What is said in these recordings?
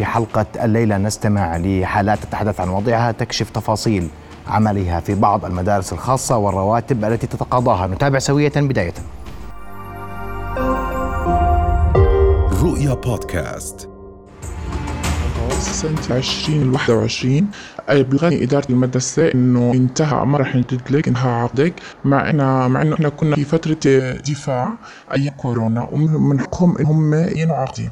في حلقة الليلة نستمع لحالات تتحدث عن وضعها تكشف تفاصيل عملها في بعض المدارس الخاصة والرواتب التي تتقاضاها. نتابع سوية بداية. رؤيا بودكاست. سنة 2021 بلغني إدارة المدرسة إنه انتهى ما راح نجدد انتهى عقدك مع إنه مع إنه إحنا كنا في فترة دفاع أيام كورونا ومن حقهم إنهم ينعقدوا. عقدي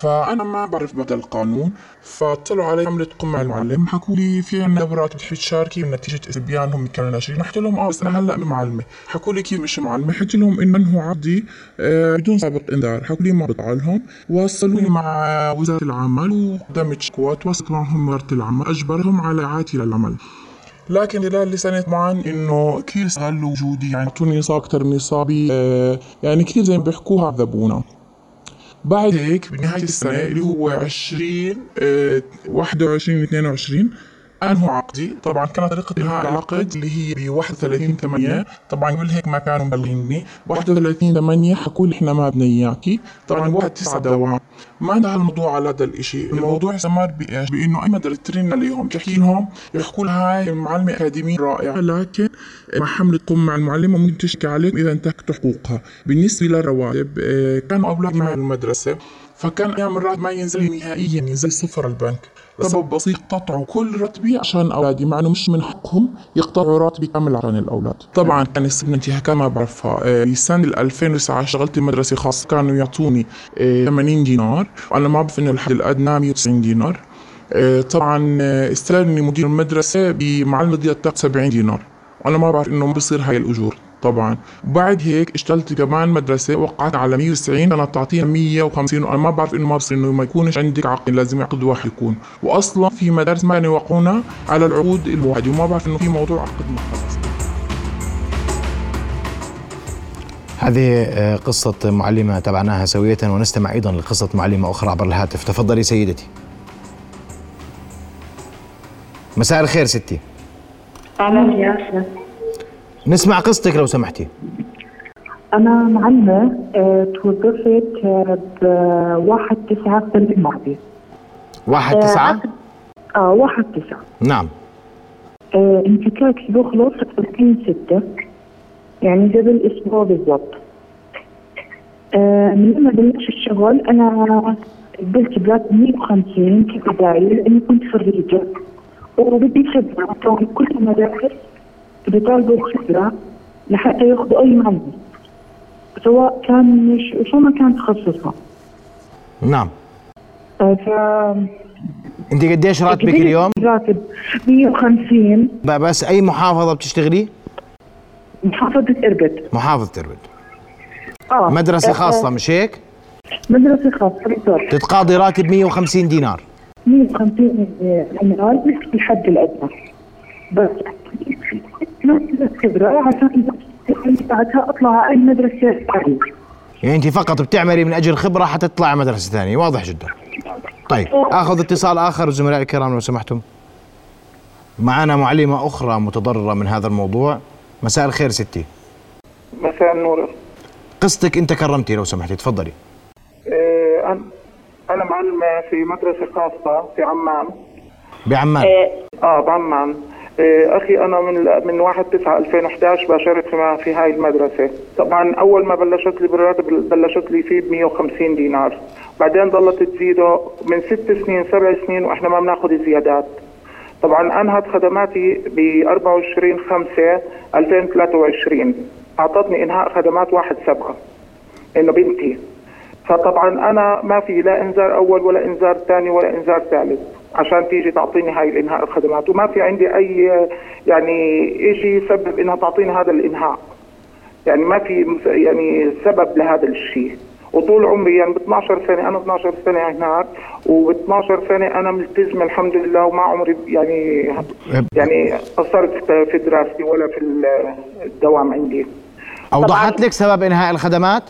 فأنا ما بعرف بدل القانون فاتصلوا علي عملة قمع المعلم. حكوا لي في عندنا دورات بتحبي تشاركي نتيجة استبيانهم كانوا ناشرين. حكيت لهم آه بس أنا هلأ معلمة حكوا لي كيف مش معلمة. حكيت لهم أنه عقدي آه بدون سابق إنذار. حكوا لي ما بطلع لهم وصلوني مع وزارة العمل وقدمت شكوى تواصلت معهم وزارة العمل. أجبرهم على اعادتي للعمل لكن خلال لسنة معن إنه كثير استغلوا وجودي. يعني أعطوني نصاب أكثر من نصابي آه يعني كثير زي ما بيحكوها عذبونا بعد هيك بنهاية السنة اللي هو 20 آه 21 22 انهوا عقدي. طبعا كانت طريقة انهاء العقد اللي هي ب 31 8 طبعا قبل هيك ما كانوا مبلغيني. 31 8 حكوا لي إحنا ما بدنا إياكي. طبعا 1 9 دوام ما انتهى الموضوع على هذا الشيء الموضوع استمر بإيش؟ بإنه اي مدرسة ترن عليهم تحكي لهم يحكوا لها هاي معلمة أكاديمية رائعة. لكن مع حملة قم مع المعلمة ممكن تشكي عليهم إذا انتهكت حقوقها. بالنسبة للرواتب آه كانوا اولادي مع المدرسة فكان أيام مرات ما ينزل نهائيا ينزل صفر البنك. سبب بسيط قطعوا كل راتبي عشان أولادي مع إنه مش من حقهم يقطعوا راتبي كامل عشان الأولاد. طبعا كان السنة انتهاكات ما بعرفها. بسنه 2009 اشتغلت بمدرسه خاصة كانوا يعطوني 80 دينار. وأنا ما بعرف انه الحد الادنى 190 دينار. طبعا استلمني مدير المدرسة بمعلم ضياء 70 دينار. وأنا ما بعرف إنه بصير هاي الأجور طبعا. وبعد هيك اشتغلت كمان مدرسة وقعت على 190 كانت تعطينا 150 وأنا ما بعرف إنه ما بصير إنه ما يكونش عندك عقد لازم عقد واحد يكون. واصلا في مدارس ما يوقعونا على العقود الواحدة وما بعرف إنه في موضوع عقد مخلص هذه قصة معلمة تابعناها سوية ونستمع أيضا لقصة معلمة أخرى عبر الهاتف. تفضلي سيدتي. مساء الخير ستي. أهلا يا أهلا. نسمع قصتك لو سمحتي. أنا معلمة آه توظفت بواحد تسعة السنة الماضية واحد تسعة؟ آه واحد تسعة. نعم. انفكاكي بخلص 30 ستة. يعني قبل أسبوع بالضبط آه من لما بلش الشغل أنا قبلت براتب 150 كبداية لأني كنت خريجة وبدي خبرة كان كل المدارس بيطالبوا خبرة لحتى ياخذوا أي معلم سواء كان مش شو ما كان تخصصها. نعم. ف أنت قديش راتبك اليوم؟ راتب؟ 150 بس أي محافظة بتشتغلي؟ محافظة إربد. محافظة إربد. آه. مدرسة آه، خاصة مش هيك؟ مدرسة خاصة بالضبط. تتقاضي راتب 150 دينار. 150 دينار الحد الأدنى بس. خبرة عشان بعدها أطلع على أي مدرسة ثانية. يعني انت فقط بتعملي من أجل خبرة حتى تطلعي مدرسة ثانية. واضح جدا. طيب آخذ اتصال آخر زملائي الكرام لو سمحتم. معنا معلمة أخرى متضررة من هذا الموضوع. مساء الخير ستي. مساء النور. قصتك انت كرمتي لو سمحتي تفضلي. إيه، أنا- أنا معلمة في مدرسة خاصة في عمان. بعمان؟ آه. بعمان. إيه، أخي أنا من من 1 9 2011 بشارك في في هاي المدرسة. طبعا أول ما بلشت لي بالراتب بلشت لي فيه ب 150 دينار. بعدين ضلت تزيده من ست سنين سبع سنين وإحنا ما بناخذ زيادات طبعا انهت خدماتي ب 24 5 2023 أعطتني إنهاء خدمات 1 7 إنه بنتي. فطبعا أنا ما في لا إنذار أول ولا إنذار ثاني ولا إنذار ثالث عشان تيجي تعطيني هاي الإنهاء الخدمات. وما في عندي أي يعني شيء يسبب إنها تعطيني هذا الإنهاء. يعني ما في يعني سبب لهذا الشيء. وطول عمري يعني ب 12 سنة أنا 12 سنة هناك وب 12 سنة أنا ملتزمه الحمد لله وما عمري يعني يعني قصرت في دراستي ولا في الدوام عندي. أوضحت لك سبب إنهاء الخدمات؟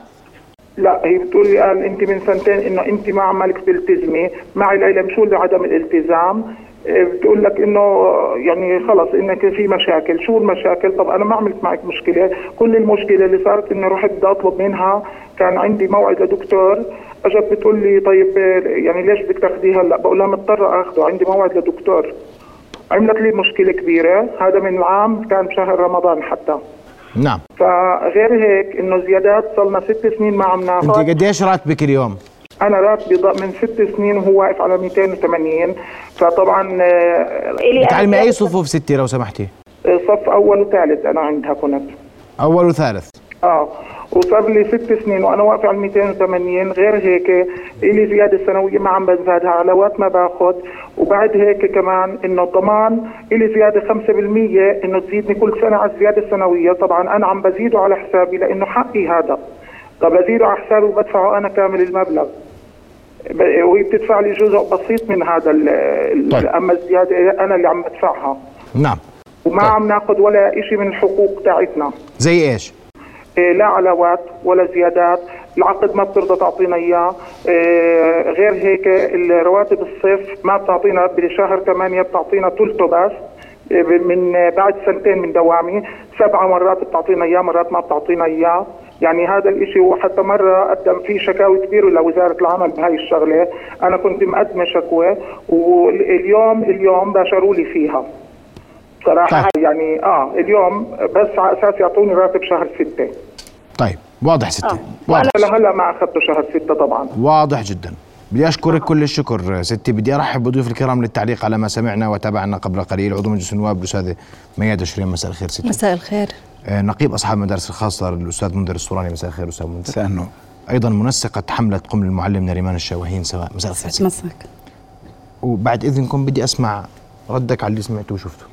لا هي بتقول لي قال أنت من سنتين إنه أنت ما عمالك تلتزمي معي العلم شو عدم الالتزام. بتقول لك إنه يعني خلص إنك في مشاكل. شو المشاكل؟ طب أنا ما عملت معك مشكلة. كل المشكلة اللي صارت إني رحت بدي أطلب منها كان عندي موعد لدكتور. أجت بتقول لي طيب يعني ليش بدك تاخذيه هلأ؟ بقول لها مضطرة اخذه عندي موعد لدكتور. عملت لي مشكلة كبيرة. هذا من العام كان بشهر رمضان حتى. نعم. فغير هيك إنه زيادات صلنا ست سنين ما عم أنت ناخذ قديش راتبك اليوم؟ أنا راتبي من ست سنين وهو واقف على 280 فطبعا آه، بتعلمي أنا- أي صفوف ستي لو سمحتي؟ صف أول وثالث أنا عندها كنت. أول وثالث. آه وصار لي ست سنين وأنا واقف على 280 غير هيك إلي زيادة سنويه ما عم بزادها علاوات ما باخذ وبعد هيك كمان إنه الضمان إلي زيادة 5% إنه تزيدني كل سنة على الزيادة السنويه طبعا أنا عم بزيده على حسابي لأنه حقي هذا. طب أزيده على حسابي وبدفعه أنا كامل المبلغ. وهي بتدفع لي جزء بسيط من هذا طيب. أما الزيادة أنا اللي عم بدفعها. نعم. وما طيب. عم ناخذ ولا شيء من الحقوق تاعتنا. زي إيش؟ إيه، لا علاوات ولا زيادات. العقد ما بترضى تعطينا إياه. إيه، غير هيك الرواتب الصيف ما بتعطينا. بشهر 8 بتعطينا ثلثه بس. إيه، من بعد سنتين من دوامي. سبعة مرات بتعطينا إياه مرات ما بتعطينا إياه. يعني هذا الإشي وحتى مرة قدم فيه شكاوي كبيرة لوزارة العمل بهاي الشغلة. أنا كنت مقدمة شكوى واليوم اليوم باشروا لي فيها. صراحة طيب. يعني آه اليوم بس على أساس يعطوني راتب شهر ستة. طيب واضح ستي آه. واضح. لهلا ما أخذته شهر ستة طبعا. واضح جدا. بدي أشكرك كل الشكر ستي. بدي أرحب بضيوف الكرام للتعليق على ما سمعنا وتابعنا قبل قليل. عضو مجلس النواب الاستاذه ميادة شريم مساء الخير ستي. مساء الخير. آه، نقيب أصحاب المدارس الخاصة الأستاذ منذر السوراني مساء الخير أستاذ منذر. مساء النور. أيضا منسقة حملة قم للمعلم نريمان الشواهين سواء مساء الخير. مساك وبعد اذنكم بدي أسمع ردك على اللي سمعته وشفته.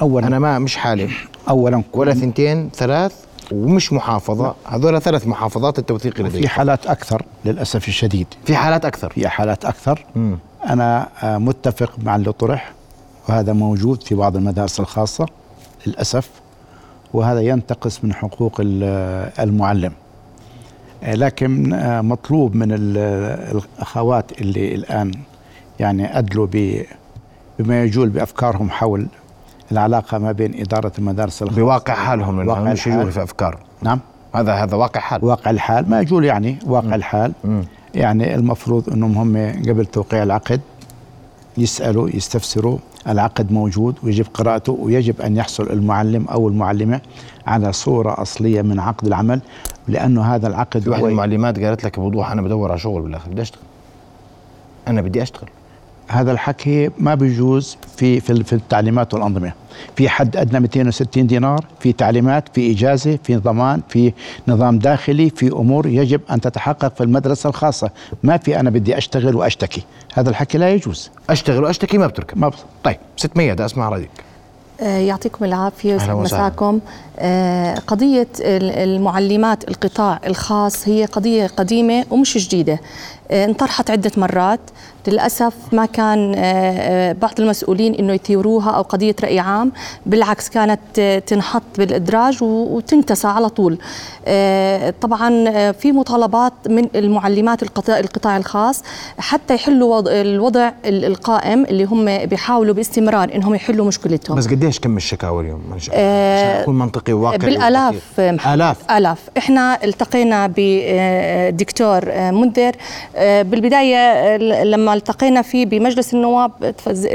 اولا أنا ما مش حالف اولا ولا ثنتين ثلاث ومش محافظة. هذول ثلاث محافظات التوثيق لدي في حالات أكثر للأسف الشديد. في حالات أكثر. في حالات أكثر. مم. أنا آه، متفق مع اللي طرح وهذا موجود في بعض المدارس الخاصة للأسف. وهذا ينتقص من حقوق ال- المعلم. آه، لكن آه، مطلوب من ال- الأخوات اللي الآن يعني أدلوا بما يجول بأفكارهم حول العلاقة ما بين إدارة المدارس الخاصة. بواقع حالهم واقع مش. يجوا في أفكار. نعم. هذا هذا واقع حال. واقع الحال. ما يجول يعني واقع الحال. يعني المفروض أنهم هم قبل توقيع العقد يسألوا يستفسروا العقد موجود ويجب قراءته ويجب أن يحصل المعلم أو المعلمة على صورة أصلية من عقد العمل لأنه هذا العقد في من المعلمات قالت لك بوضوح أنا بدور على شغل بالآخر بدي أشتغل. أنا بدي أشتغل. هذا الحكي ما بيجوز في في في التعليمات والأنظمة. في حد أدنى 260 دينار في تعليمات في إجازة في ضمان في نظام داخلي في أمور يجب أن تتحقق في المدرسة الخاصة. ما في أنا بدي أشتغل وأشتكي. هذا الحكي لا يجوز. أشتغل وأشتكي ما بتركب ما بص. طيب ست ميادة أسمع رأيك. آه، يعطيكم العافية. مساكم. آه، قضية ال- المعلمات القطاع الخاص هي قضية قديمة ومش جديدة. آه، انطرحت عدة مرات. للأسف ما كان آه، آه، بعض المسؤولين أنه يثيروها أو قضية رأي عام بالعكس كانت آه، تنحط بالإدراج وتنتسى على طول. طبعا في مطالبات من المعلمات القطاع, القطاع الخاص حتى يحلوا وض- الوضع ال- القائم اللي هم بيحاولوا باستمرار إنهم يحلوا مشكلتهم. بس قديش كم الشكاوى اليوم؟ عشان اكون منطقي وواقعي بالآلاف. آلاف. آلاف. إحنا التقينا بدكتور منذر بالبداية آه، التقينا فيه بمجلس النواب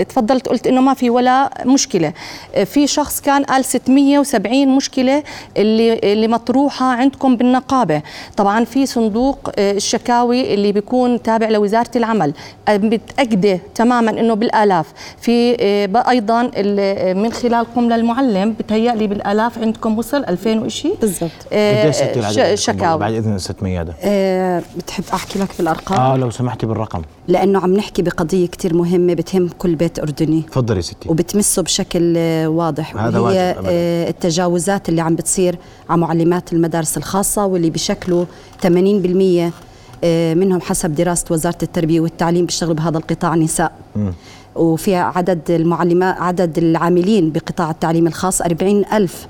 تفضلت قلت إنه ما في ولا مشكلة. آه، في شخص كان قال 670 مشكلة اللي اللي مطروحة عندكم بالنقابة. طبعا في صندوق آه، الشكاوي اللي بيكون تابع لوزارة العمل. آه، متأكدة تماما إنه بالآلاف. في آه، أيضا ال- من خلال قم للمعلم بتهيألي بالآلاف عندكم وصل 2000 وشيء بالضبط. قديش ست؟ شكاوي. بعد إذن الست ميادة أه بتحب أحكي لك بالأرقام؟ آه لو سمحتي بالرقم. لأنه عم نحكي بقضية كتير مهمة بتهم كل بيت أردني. تفضلي ستي. وبتمسه بشكل واضح هذا وهي. آه، التجاوزات اللي عم بتصير على معلمات المدارس الخاصة واللي بشكلوا 80% آه، منهم حسب دراسة وزارة التربية والتعليم بيشتغلوا بهذا القطاع نساء. وفي عدد المعلمات عدد العاملين بقطاع التعليم الخاص 40 ألف.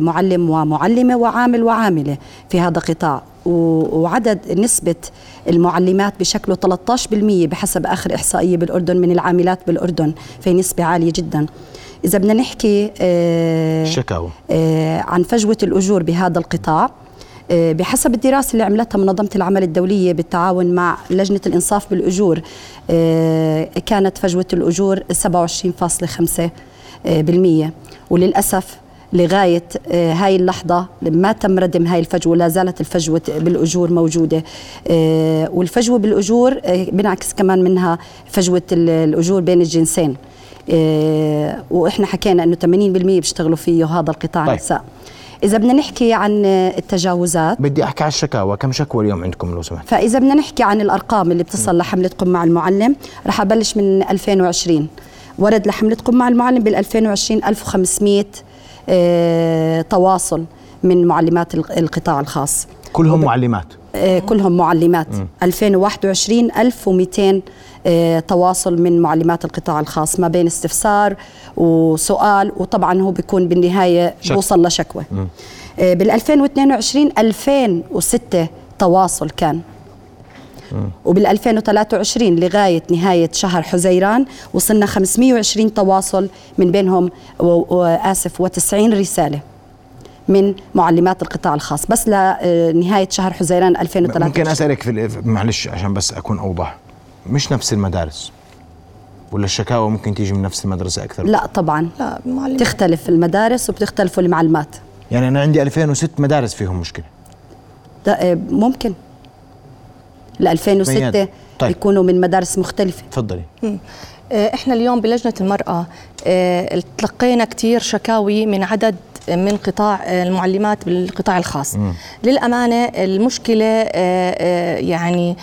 معلم ومعلمة وعامل وعاملة في هذا القطاع. وعدد نسبة المعلمات بشكله 13% بحسب آخر إحصائية بالأردن من العاملات بالأردن في نسبة عالية جدا. إذا بدنا نحكي آه، آه، عن فجوة الأجور بهذا القطاع. آه، بحسب الدراسة اللي عملتها منظمة العمل الدولية بالتعاون مع لجنة الإنصاف بالأجور آه، كانت فجوة الأجور 27.5% آه، بالمية. وللأسف لغاية آه، هاي اللحظة ما تم ردم هاي الفجوة لا زالت الفجوة بالأجور موجودة. آه، والفجوة بالأجور آه، بنعكس كمان منها فجوة ال- الأجور بين الجنسين. وإحنا حكينا إنه 80% بيشتغلوا فيه هذا القطاع طيب. النساء إذا بدنا نحكي عن التجاوزات. بدي أحكي على الشكاوى. كم شكوى اليوم عندكم لو سمحت؟ فإذا بدنا نحكي عن الأرقام اللي بتصل لحملتكم مع المعلم رح أبلش من 2020 ورد لحملتكم مع المعلم بال 2020 1500 آه، تواصل من معلمات الق- القطاع الخاص. كلهم معلمات؟ آه، كلهم معلمات. 2021 1200 آه، تواصل من معلمات القطاع الخاص ما بين استفسار وسؤال وطبعا هو بيكون بالنهاية شك. بوصل لشكوى. بال 2022 2006 تواصل كان. وبال 2023 لغاية نهاية شهر حزيران وصلنا 520 تواصل من بينهم واسف و90 رسالة من معلمات القطاع الخاص. بس لنهايه شهر حزيران 2023 ممكن أسألك في معلش عشان بس أكون أوضح. مش نفس المدارس؟ ولا الشكاوى ممكن تيجي من نفس المدرسة أكثر؟ لا طبعا. لا معلم تختلف المدارس وبتختلف المعلمات. يعني أنا عندي 2006 مدارس فيهم مشكلة. ده آه، ممكن. ل 2006 مياد. طيب. يكونوا من مدارس مختلفة. تفضلي. آه، إحنا اليوم بلجنة المرأة آه، تلقينا كثير شكاوي من عدد من قطاع المعلمات بالقطاع الخاص. للأمانة المشكلة يعني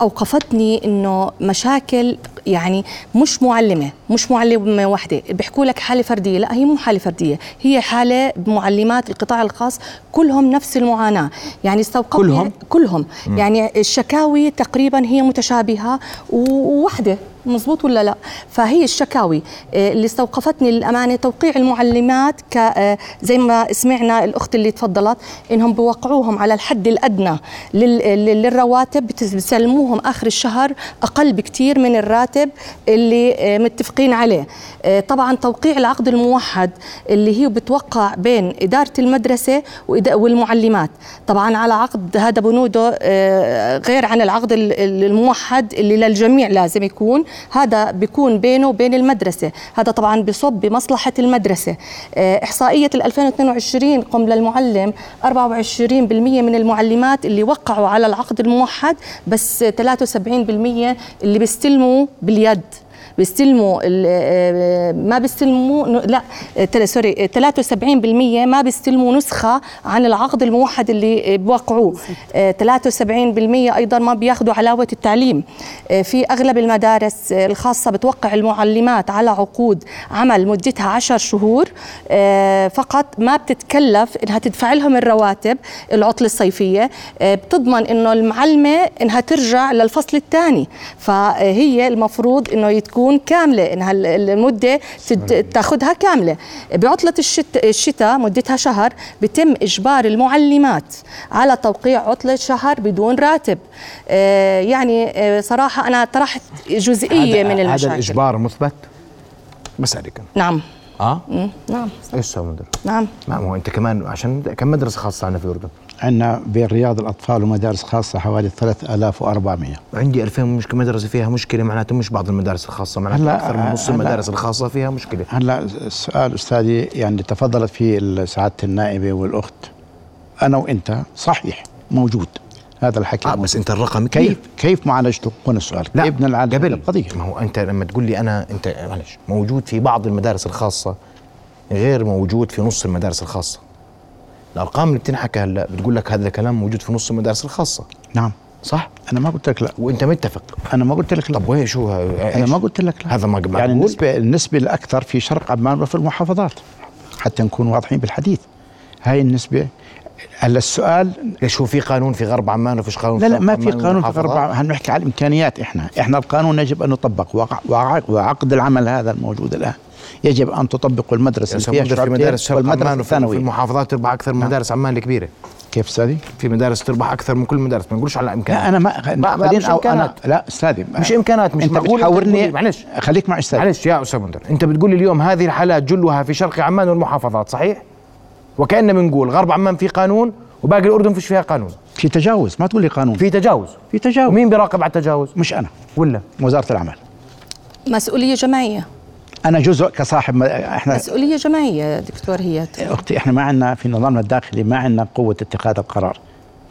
أوقفتني إنه مشاكل يعني مش معلمة مش معلمة واحدة بيحكوا لك حالة فردية. لا هي مو حالة فردية. هي حالة بمعلمات القطاع الخاص كلهم نفس المعاناة. يعني استوقفني كلهم؟ كلهم. يعني الشكاوي تقريبا هي متشابهة ووحدة. مزبوط ولا لا؟ فهي الشكاوي. آه، اللي استوقفتني للأمانة توقيع المعلمات ك آه، زي ما سمعنا الأخت اللي تفضلت إنهم بوقعوهم على الحد الأدنى لل- لل- للرواتب بيسلموهم آخر الشهر أقل بكثير من الراتب اللي آه، متفقين عليه. طبعا توقيع العقد الموحد اللي هي بتوقع بين إدارة المدرسة والمعلمات. طبعا على عقد هذا بنوده غير عن العقد ال- ال- الموحد اللي للجميع لازم يكون. هذا بيكون بينه وبين المدرسة. هذا طبعا بصب بمصلحة المدرسة. آه، إحصائية ال 2022 قم للمعلم 24% من المعلمات اللي وقعوا على العقد الموحد بس 73% اللي بيستلموا باليد. بيستلموا آه، ما بيستلموا لا آه، سوري آه، 73% ما بيستلموا نسخة عن العقد الموحد اللي آه، بوقعوه آه، 73% أيضا ما بياخذوا علاوة التعليم. آه، في أغلب المدارس آه، الخاصة بتوقع المعلمات على عقود عمل مدتها 10 شهور. آه، فقط ما بتتكلف إنها تدفع لهم الرواتب العطلة الصيفية. آه، بتضمن إنه المعلمة إنها ترجع للفصل الثاني. فهي المفروض إنه تكون كاملة انها ال- المدة تاخذها كاملة. بعطلة الشت- الشتاء مدتها شهر بتم إجبار المعلمات على توقيع عطلة شهر بدون راتب. آه، يعني آه، صراحة أنا طرحت جزئية من المشاكل. هذا الإجبار مثبت؟ أنا. نعم. آه؟ مم، نعم. إيش سوى؟ نعم. ما هو أنت كمان عشان كم مدرسة خاصة عندنا في الأردن؟ عندنا بين رياض الأطفال ومدارس خاصة حوالي 3400 عندي 2000 مشكله مدرسة فيها مشكلة معناته مش بعض المدارس الخاصة معناته أكثر من نص المدارس الخاصة فيها مشكلة. هلا السؤال أستاذي يعني تفضلت فيه سعادة النائبة والأخت. أنا وأنت صحيح موجود. هذا الحكي موجود. بس أنت الرقم كبير. كيف كيف معالجته؟ هنا السؤال. لا كيف قبل. القضية. ما هو أنت لما تقول لي أنا أنت معلش موجود في بعض المدارس الخاصة غير موجود في نص المدارس الخاصة. الأرقام اللي بتنحكى هلا بتقول لك هذا الكلام موجود في نص المدارس الخاصة. نعم. صح؟ أنا ما قلت لك لا. وأنت متفق. أنا ما قلت لك لا. طب وين شو إيش؟ ما قلت لك لا. هذا ما ما يعني بقول. النسبة النسبة الأكثر في شرق عمان وفي المحافظات. حتى نكون واضحين بالحديث. هاي النسبة. هلا السؤال ليش هو في قانون في غرب عمان وفيش قانون لا لا ما في قانون في؟ غرب عمان. هنحكي على الإمكانيات إحنا. إحنا القانون يجب أن وع- وعقد العمل هذا الموجود الآن. يجب أن تطبقوا المدرسة أستاذ فيها في مدارس شرق عمان وفي المحافظات تربح أكثر من مدارس عمان الكبيره كيف أستاذي؟ في مدارس تربح أكثر من كل المدارس ما نقولش على امكانيات لا أنا ما بعدين مش أو أنا. لا أستاذي مش إمكانات، مش أنت بتحاورني تقولي- معلش. خليك مع أستاذ معلش يا أستاذ مندر أنت بتقول لي اليوم هذه الحالات جلها في شرق عمان والمحافظات صحيح؟ وكاننا بنقول غرب عمان في قانون وباقي الأردن فيش فيها قانون. في تجاوز ما تقول لي قانون. في تجاوز. في تجاوز. ومين بيراقب على التجاوز؟ مش أنا. ولا؟ وزارة العمل مسؤولية جماعية. أنا جزء كصاحب ما- إحنا مسؤولية جماعية دكتور هي أختي إحنا ما عندنا في نظامنا الداخلي ما عندنا قوة اتخاذ القرار.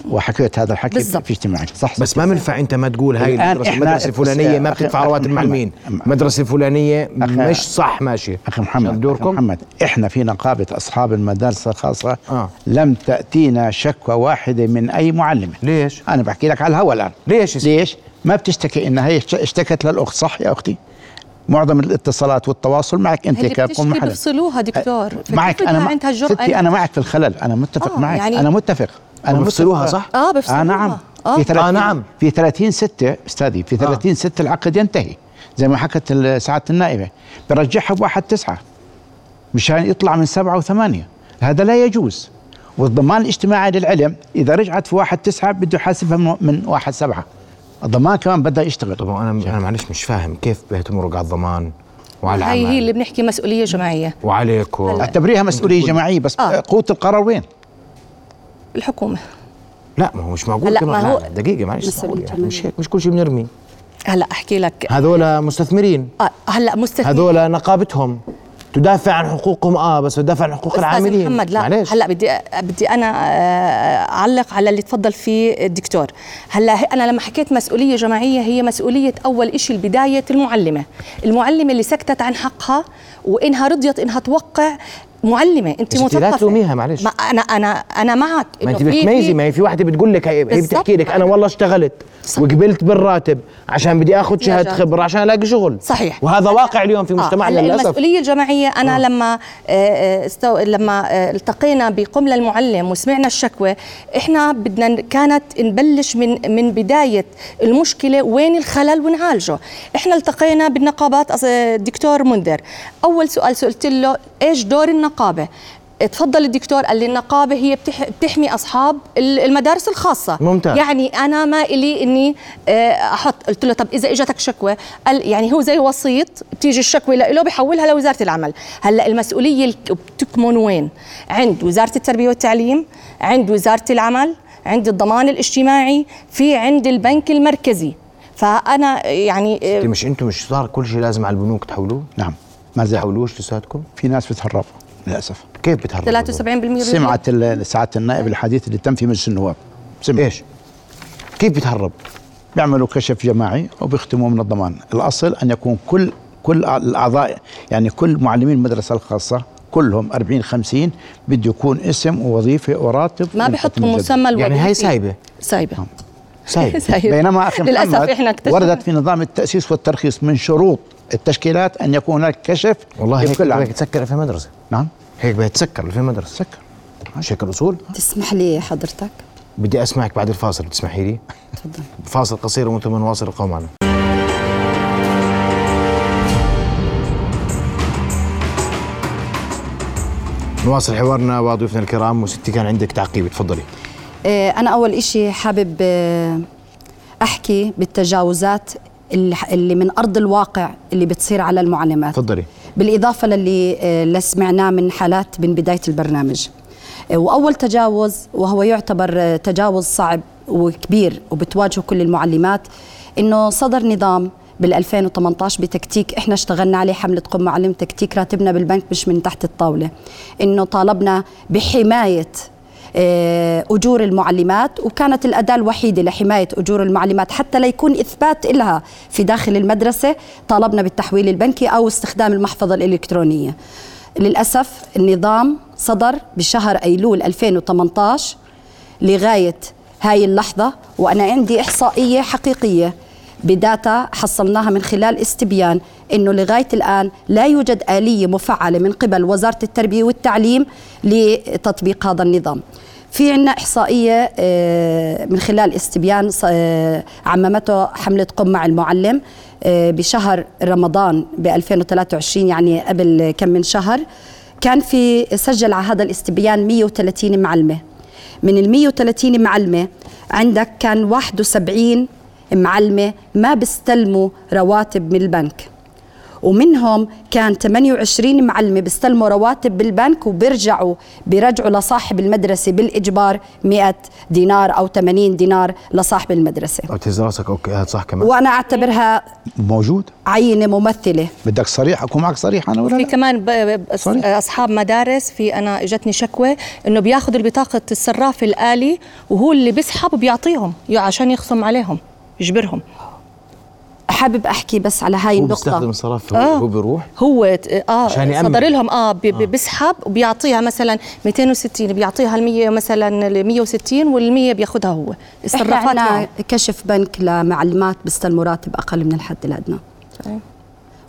وحكيت هذا الحكي بالضبط. في اجتماعي. صح بس ما بنفع أنت ما تقول هاي المدرسة المدرسة الفلانية ما أخي- بتدفع أخي رواتب. المعلمين المدرسة الفلانيه أخي- مش صح ماشيه أخي محمد أخي دوركم؟ محمد إحنا في نقابة أصحاب المدارس الخاصه آه. لم تأتينا شكوى واحدة من أي معلمه ليش؟ أنا بحكي لك على الهواء الآن. ليش؟ يا سيدي؟ ليش؟ ما بتشتكي إنها هي اشت- اشتكت للأخت صح يا أختي؟ معظم الاتصالات والتواصل معك أنت كقوم محل بيفصلوها دكتور. معك. أنا مع- عندها الجرأة ستي أنا معك في الخلل. أنا متفق آه، معك. يعني- أنا متفق. أنا بيفصلوها متفق. صح؟ آه بيفصلوها آه نعم. آه. في 30 آه، نعم. في 30 6 أستاذي في 30 6 العقد ينتهي. زي ما حكت سعاده النائبة. برجعها بواحد تسعة. مشان يطلع من سبعة وثمانية. هذا لا يجوز. والضمان الاجتماعي للعلم إذا رجعت في واحد تسعة بده يحاسبها من- من واحد سبعة. الضمان كمان بده يشتغل. طبعا أنا أنا معلش مش فاهم كيف بيتمرق على الضمان وعلى هاي هي العمل؟ اللي بنحكي مسؤولية جماعية. وعليك و... اعتبريها مسؤولية جماعية بس آه. قوة القرار وين؟ الحكومة. لا ما هو مش معقول هلا كمان ما هو- لا، دقيقة معلش. يعني مش هيك مش كل شيء بنرمي. هلا أحكي لك. هذول مستثمرين. آه هلا مستثمر هذول نقابتهم. تدافع عن حقوقهم آه بس تدافع عن حقوق العاملين. محمد لا معلش هلأ بدي بدي أنا آه، أعلق على اللي تفضل فيه الدكتور. هلأ أنا لما حكيت مسؤولية جماعية هي مسؤولية أول شيء البداية المعلمة. المعلمة اللي سكتت عن حقها وإنها رضيت إنها توقع معلمه انت أنت لا مثقفة تلوميها، معلش. ما أنا أنا أنا معك ما انت بتميزي ما هي في واحدة بتقول لك هي. بتحكي لك أنا والله اشتغلت صح. وقبلت بالراتب عشان بدي آخذ شهاده. خبرة عشان ألاقي شغل صحيح. وهذا واقع اليوم في آه، مجتمعنا هلا للأسف المسؤولية الجماعية أنا آه. لما آه، آه، استو... لما آه، التقينا بقمله المعلم وسمعنا الشكوى إحنا بدنا كانت نبلش من من بداية المشكلة وين الخلل ونعالجه إحنا التقينا بالنقابات الدكتور منذر أول سؤال سألت له إيش دور النقابه تفضل الدكتور قال لي النقابة هي بتح... بتحمي أصحاب ال- المدارس الخاصة. ممتاز. يعني أنا ما إلي إني آه، أحط قلت له طب إذا اجتك شكوى قال يعني هو زي وسيط بتيجي الشكوى له بحولها لوزارة العمل. هلأ المسؤولية بتكمن وين؟ عند وزارة التربية والتعليم عند وزارة العمل عند الضمان الاجتماعي في عند البنك المركزي. فأنا يعني آه، انت مش أنتم مش صار كل شيء لازم على البنوك تحولوه؟ نعم. ما زال. تحولوش لساتكم في ناس بتهرب للأسف. كيف بتهربوا 73% سمعت ال- سعاده النائب الحديث اللي تم في مجلس النواب. سمع إيش؟ كيف بتهرب؟ بيعملوا كشف جماعي وبيختموا من الضمان. الأصل أن يكون كل كل الاعضاء يعني كل معلمين المدرسة الخاصة كلهم 40 50 بده يكون اسم ووظيفة وراتب ما بحطوا. مسمى الوظيفي يعني هاي سايبة. سايبة. سايبة. سايبة. بينما أخي للأسف إحنا اكتشفنا. وردت في نظام التأسيس والترخيص من شروط التشكيلات أن يكون هناك كشف والله هيك. بدك تسكر في المدرسة. نعم. هيك بدها تسكر في المدرسة. سكر مش هيك الأصول. تسمح لي حضرتك؟ بدي أسمعك بعد الفاصل بتسمحي لي؟ تفضل. فاصل قصير ومن ثم نواصل القوم معنا. نواصل حوارنا وضيوفنا الكرام وستي كان عندك تعقيب تفضلي. آه، أنا أول إشي حابب آه، أحكي بالتجاوزات اللي اللي من أرض الواقع اللي بتصير على المعلمات. تفضلي. بالإضافة للي آه، اللي سمعناه من حالات من بداية البرنامج. آه، وأول تجاوز وهو يعتبر آه، تجاوز صعب وكبير وبتواجهه كل المعلمات إنه صدر نظام بال 2018 بتكتيك إحنا اشتغلنا عليه حملة قم معلم تكتيك راتبنا بالبنك مش من تحت الطاولة. إنه طالبنا بحماية آه، أجور المعلمات وكانت الأداة الوحيدة لحماية أجور المعلمات حتى ليكون إثبات لها في داخل المدرسة طالبنا بالتحويل البنكي أو استخدام المحفظة الإلكترونية. للأسف النظام صدر بشهر أيلول 2018 لغاية هاي اللحظة وأنا عندي إحصائية حقيقية. بداتا حصلناها من خلال استبيان إنه لغاية الآن لا يوجد آلية مفعلة من قبل وزارة التربية والتعليم لتطبيق هذا النظام. في عنا إحصائية آه، من خلال استبيان آه، عممته حملة قم مع المعلم آه، بشهر رمضان ب 2023 يعني قبل كم من شهر كان في سجل على هذا الاستبيان 130 معلمة من ال 130 معلمة عندك كان 71 معلمة ما بيستلموا رواتب من البنك. ومنهم كان 28 معلمة بيستلموا رواتب بالبنك وبيرجعوا بيرجعوا لصاحب المدرسة بالإجبار 100 دينار أو 80 دينار لصاحب المدرسة. أو تهز راسك okay هذا صح كمان. وأنا أعتبرها موجود؟ عينة ممثلة. بدك صريح؟ اكون معك صريح أنا ولا في لا؟ كمان ب- ب- صحيح. أصحاب مدارس في أنا إجتني شكوى إنه بياخذ البطاقه الصراف الآلي وهو اللي بيسحب وبيعطيهم عشان يخصم عليهم. يجبرهم. حابب أحكي بس على هاي هو بيستخدم النقطة الصراف آه. هو بيروح؟ هو آه عشان يأمن. صدر لهم آه بي- بي- بيسحب وبيعطيها مثلا 260 بيعطيها ال 100 مثلا ال 160 وال 100 بياخذها هو. إحنا الصرافات عنا معه. كشف بنك لمعلمات بيستلموا راتب أقل من الحد الأدنى.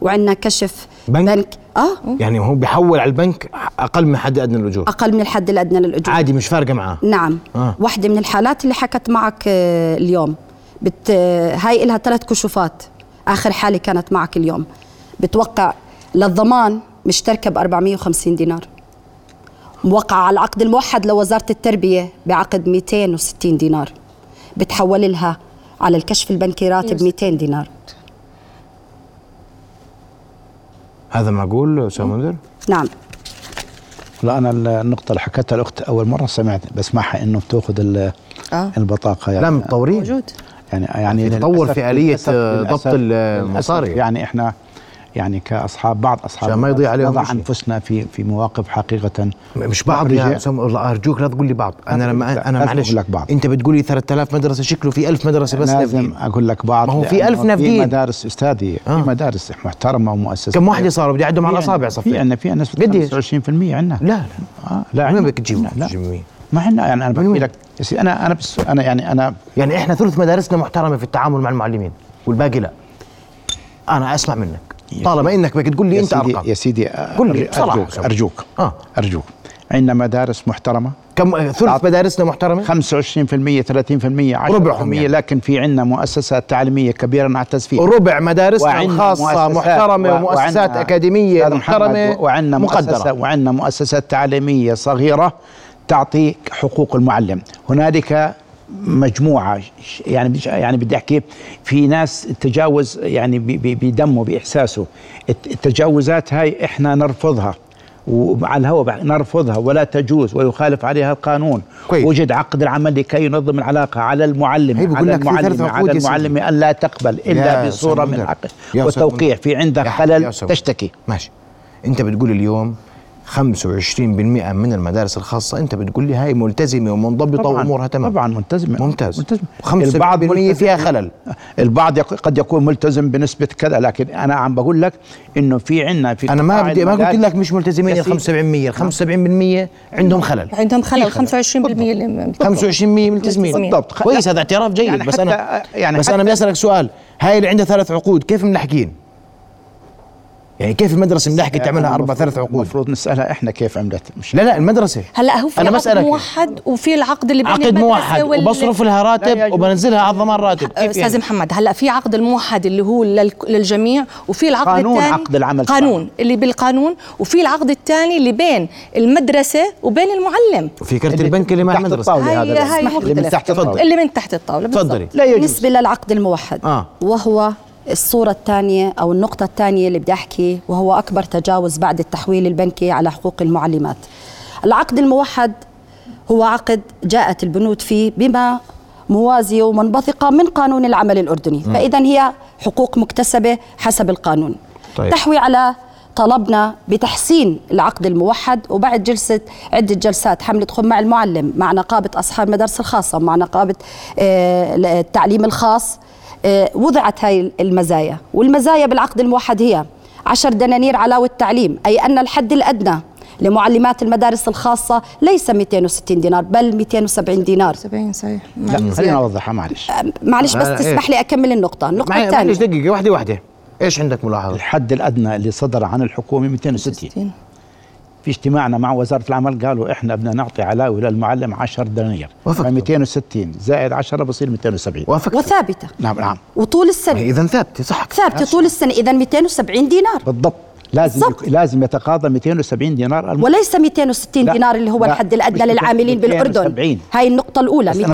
وعندنا كشف بنك؟ بنك, آه. يعني هو بيحول على البنك أقل من حد أدنى الأجور؟ أقل من الحد الأدنى للأجور. عادي مش فارقة معاه. نعم. آه. آه. واحدة من الحالات اللي حكت معك آه، اليوم. بت هاي إلها ثلاث كشوفات. آخر حالة كانت معك اليوم. بتوقع للضمان مشتركة ب 450 دينار. موقعة على العقد الموحد لوزارة التربية بعقد 260 دينار. بتحول لها على الكشف البنكي راتب 200 دينار. هذا معقول أستاذ منذر؟ نعم. لا أنا النقطة اللي حكتها الأخت أول مرة سمعت بسمعها إنه بتأخذ آه. البطاقة يعني. لا متطورين. موجود. يعني يعني تطور في للأسف- آه، ضبط المصاري. يعني إحنا يعني كاصحاب بعض أصحاب ما يضيع عليهم نضع. أنفسنا في في مواقف حقيقة مش بعض يا. أسامة، والله أرجوك لا تقول لي بعض أنا لا، لما أنا معلش لك بعض. أنت بتقول لي 3000 مدرسة شكله في 1000 مدرسة بس لازم نافذين. أقول لك بعض ما هو في لأنه ألف نافذين. في مدارس أستاذي آه. في مدارس محترمة ومؤسسات كم واحدة صاروا بدي أعدهم على الأصابع عنا- صفي في عندنا في عندنا نسبه قديش؟ 25% عندنا لا لا آه لا وين عنا. بدك تجيب لا مين؟ ما إحنا يعني أنا؟ بحكي لك يا سيدي أنا أنا بس أنا يعني أنا يعني إحنا ثلث مدارسنا محترمة في التعامل مع المعلمين والباقي لا. أنا أسمع منك. طالما إنك بدك تقول لي أنت أرقام. يا سيدي قل لي بصراحة أرجوك. أرجوك. آه. أرجوك. عندنا مدارس محترمة. كم ثلث مدارسنا محترمة؟ 25% 30% 10% ربعهم يعني. لكن في عندنا مؤسسات تعليمية كبيرة نعتز فيها وربع مدارسنا الخاصه مؤسسات- محترمة و- ومؤسسات أكاديمية محترمة وعندنا مقدرة. وعندنا مؤسسات تعليمية صغيرة. تعطي حقوق المعلم هنالك مجموعة يعني يعني بدي أحكي في ناس تجاوز يعني ب- ب- بدمه بإحساسه الت- التجاوزات هاي إحنا نرفضها وعلى الهواء نرفضها ولا تجوز ويخالف عليها القانون كويس. وجد عقد العمل لكي ينظم العلاقة على المعلم على المعلم على. المعلم أن لا تقبل بصورة أستاذ من منذر. حق يا أستاذ والتوقيع منذر. في عندك خلل. تشتكي ماشي أنت بتقول اليوم 25% من المدارس الخاصة. أنت بتقول لي هاي ملتزمة ومنضبطة وأمورها تمام. طبعا ملتزم ممتاز. ملتزم 75% فيها خلل. البعض يق- قد يكون ملتزم بنسبة كذا لكن أنا عم بقول لك إنه في عنا في أنا ما بدي ما قلت لك مش ملتزمين ال سيدي. 75% ال 75% عندهم خلل. عندهم خلل. 25% اللي 25% ملتزمين. بالضبط. كويس هذا اعتراف جيد يعني بس أنا يعني بس أنا بدي أسألك سؤال. هاي اللي عندها ثلاث عقود كيف ملحقين؟ يعني كيف المدرسة ملحقه تعملها أربع ثلاث عقود؟ المفروض نسألها إحنا كيف عملت مش لا لا المدرسة هلا هو في أنا عقد. موحد وفي العقد اللي بين عقد موحد وال- وبصرف لها راتب. وبنزلها على الضمان راتب كيف أستاذ يعني؟ محمد هلا في عقد الموحد اللي هو لل- للجميع وفي العقد قانون الثاني عقد العمل قانون اللي بالقانون وفي العقد الثاني اللي بين المدرسة وبين المعلم وفي كرت البنك اللي مع تحت المدرسة الطاولة هاي هذا هاي اللي من. تحت الطاولة اللي من تحت الطاولة. تفضلي لا يجوز بالنسبة للعقد الموحد آه. وهو الصورة الثانية أو النقطة الثانية اللي بدي أحكي وهو أكبر تجاوز بعد التحويل البنكي على حقوق المعلمات. العقد الموحد هو عقد جاءت البنود فيه بما موازية ومنبثقة من قانون العمل الأردني. فإذا هي حقوق مكتسبة حسب القانون. طيب. تحوي على طلبنا بتحسين العقد الموحد وبعد جلسة عدة جلسات حملة خم مع المعلم مع نقابة أصحاب المدارس الخاصة مع نقابة آه، التعليم الخاص وضعت هاي المزايا. والمزايا بالعقد الموحد هي عشر دنانير علاوة التعليم أي أن الحد الأدنى لمعلمات المدارس الخاصة ليس 260 دينار بل 270 دينار. 70 صحيح. لا خلينا نوضحها معلش. معلش بس لا، لا، تسمح لي أكمل النقطة. النقطة الثانية. معلش دقيقة واحدة واحدة. إيش عندك ملاحظة؟ الحد الأدنى اللي صدر عن الحكومة 260 60. في اجتماعنا مع وزارة العمل قالوا إحنا بدنا نعطي علاوه للمعلم 10 دنانير. وافقت. ف 260 زائد 10 بصير 270 وافقت وثابتة. نعم نعم. وطول السنة. اذا ثابتة صح. ثابتة طول السنة. اذا 270 دينار. بالضبط. لازم بالضبط. يك... لازم يتقاضى 270 دينار الم... وليس 260 لا، دينار اللي هو لا، الحد الأدنى للعاملين 270. بالاردن هاي النقطة الأولى بس أنا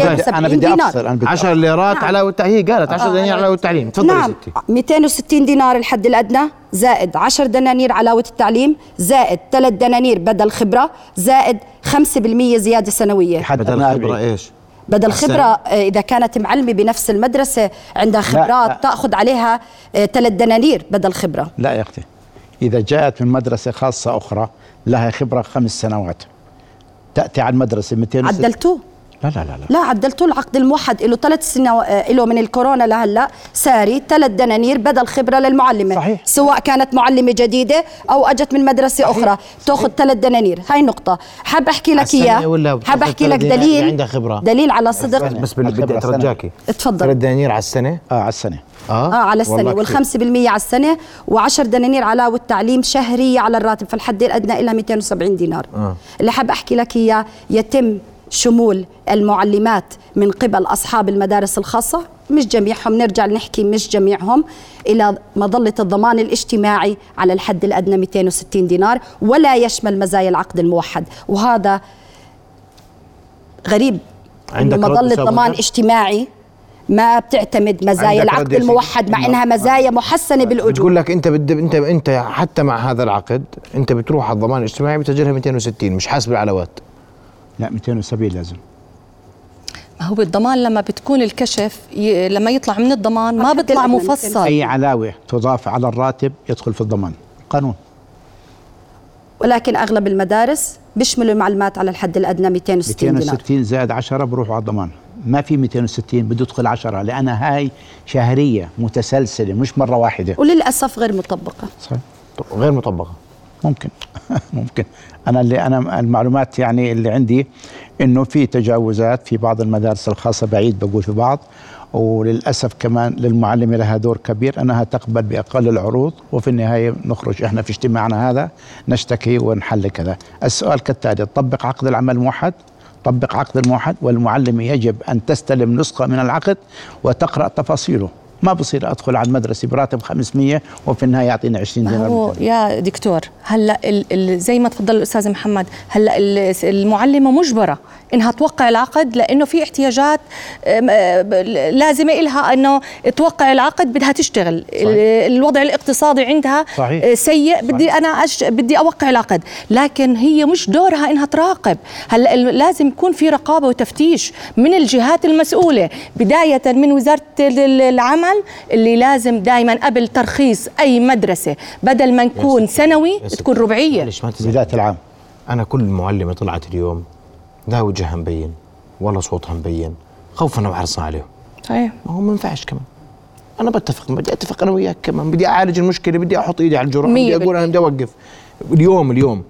بدي- 270 دينار أنا بدي 10 ليرات نعم. علاوه هي قالت 10 دنانير علاوه التعليم تفضلي نعم ستي 260 دينار الحد الأدنى زائد 10 دنانير علاوه التعليم زائد 3 دنانير بدل خبرة زائد 5% زيادة سنوية حد بدل خبرة 40. إيش؟ بدل؟ خبرة آه، إذا كانت معلمة بنفس المدرسة عندها خبرات لا. تأخذ عليها ثلاث دنانير بدل خبرة لا يا أختي إذا جاءت من مدرسة خاصة أخرى لها خبرة خمس سنوات. تأتي على المدرسة 260 عدلتوه. لا لا لا لا. لا عدلتوه العقد الموحد له ثلاث سنوات له من الكورونا لهلا ساري ثلاث دنانير بدل خبرة للمعلمة. صحيح. سواء كانت معلمة جديدة أو أجت من مدرسة صحيح. أخرى. تأخذ ثلاث دنانير. هاي نقطة. حاب أحكي لك اياه حاب أحكي لك دليل. عندها خبرة؟ دليل على صدق. بس بدي. أترجاكي. اتفضل. ثلاث دنانير على السنة؟ آه على السنة. آه؟ على السنة. والله والخمسة كتير. بالمية على السنة و10 دنانير علاوه تعليم شهرية على الراتب فالحد الأدنى لها 270 دينار. آه. اللي حاب أحكي لك إياه يتم شمول المعلمات من قبل أصحاب المدارس الخاصة. مش جميعهم نرجع نحكي مش جميعهم إلى مظلة الضمان الاجتماعي على الحد الأدنى 260 دينار ولا يشمل مزايا العقد الموحد. وهذا غريب. عندك أستاذ ضمان؟ اجتماعي ما بتعتمد مزايا العقد؟ الموحد مع إنها مزايا محسنة بالأجور. بتقول لك أنت بدي انت أنت حتى مع هذا العقد أنت بتروح على الضمان الاجتماعي بتسجلها 260 مش حاسب العلاوات لا 270 لازم. ما هو بالضمان لما بتكون الكشف ي... لما يطلع من الضمان ما بيطلع مفصل. أي علاوة تضاف على الراتب يدخل في الضمان. قانون. ولكن أغلب المدارس بيشملوا المعلومات على الحد الأدنى 260 دينار. 260 زائد 10 بروحوا على الضمان. ما في 260 بده يدخل 10 لأن هاي شهرية متسلسلة مش مرة واحدة. وللأسف غير مطبقة. صحيح. غير مطبقة. ممكن. ممكن. أنا اللي أنا المعلومات يعني اللي عندي إنه في تجاوزات في بعض المدارس الخاصة بعيد بقول في بعض وللأسف كمان للمعلمه لها دور كبير أنها تقبل بأقل العروض وفي النهاية نخرج إحنا في اجتماعنا هذا نشتكي ونحل كذا. السؤال كالتالي طبق عقد العمل الموحد طبق عقد الموحد والمعلمة يجب أن تستلم نسخة من العقد وتقرأ تفاصيله. ما بصير أدخل على المدرسة براتب 500 وفي النهاية يعطيني 20 ما دينار هو. يا دكتور هلأ ال ال زي ما تفضل الأستاذ محمد هلأ ال- المعلمة مجبرة إنها توقع العقد لأنه في احتياجات لازمة إلها أنه توقع العقد بدها تشتغل. ال- الوضع الاقتصادي عندها صحيح. أه، سيء بدي أنا أش بدي أوقع العقد. لكن هي مش دورها إنها تراقب. هلأ لازم يكون في رقابة وتفتيش من الجهات المسؤولة. بداية من وزارة ال- ال- العمل اللي لازم دائما قبل ترخيص أي مدرسة بدل ما نكون سنوي. تكون ربعية. بداية العام. أنا كل معلمه طلعت اليوم لا وجهها مبين ولا صوتها مبين خوفا وحرصا عليهم. صحيح. ما هو ما ينفعش كمان. أنا بتفق بدي أتفق أنا وياك كمان بدي أعالج المشكلة بدي أحط إيدي على الجرح بدي أقول أنا بدي أوقف. اليوم اليوم.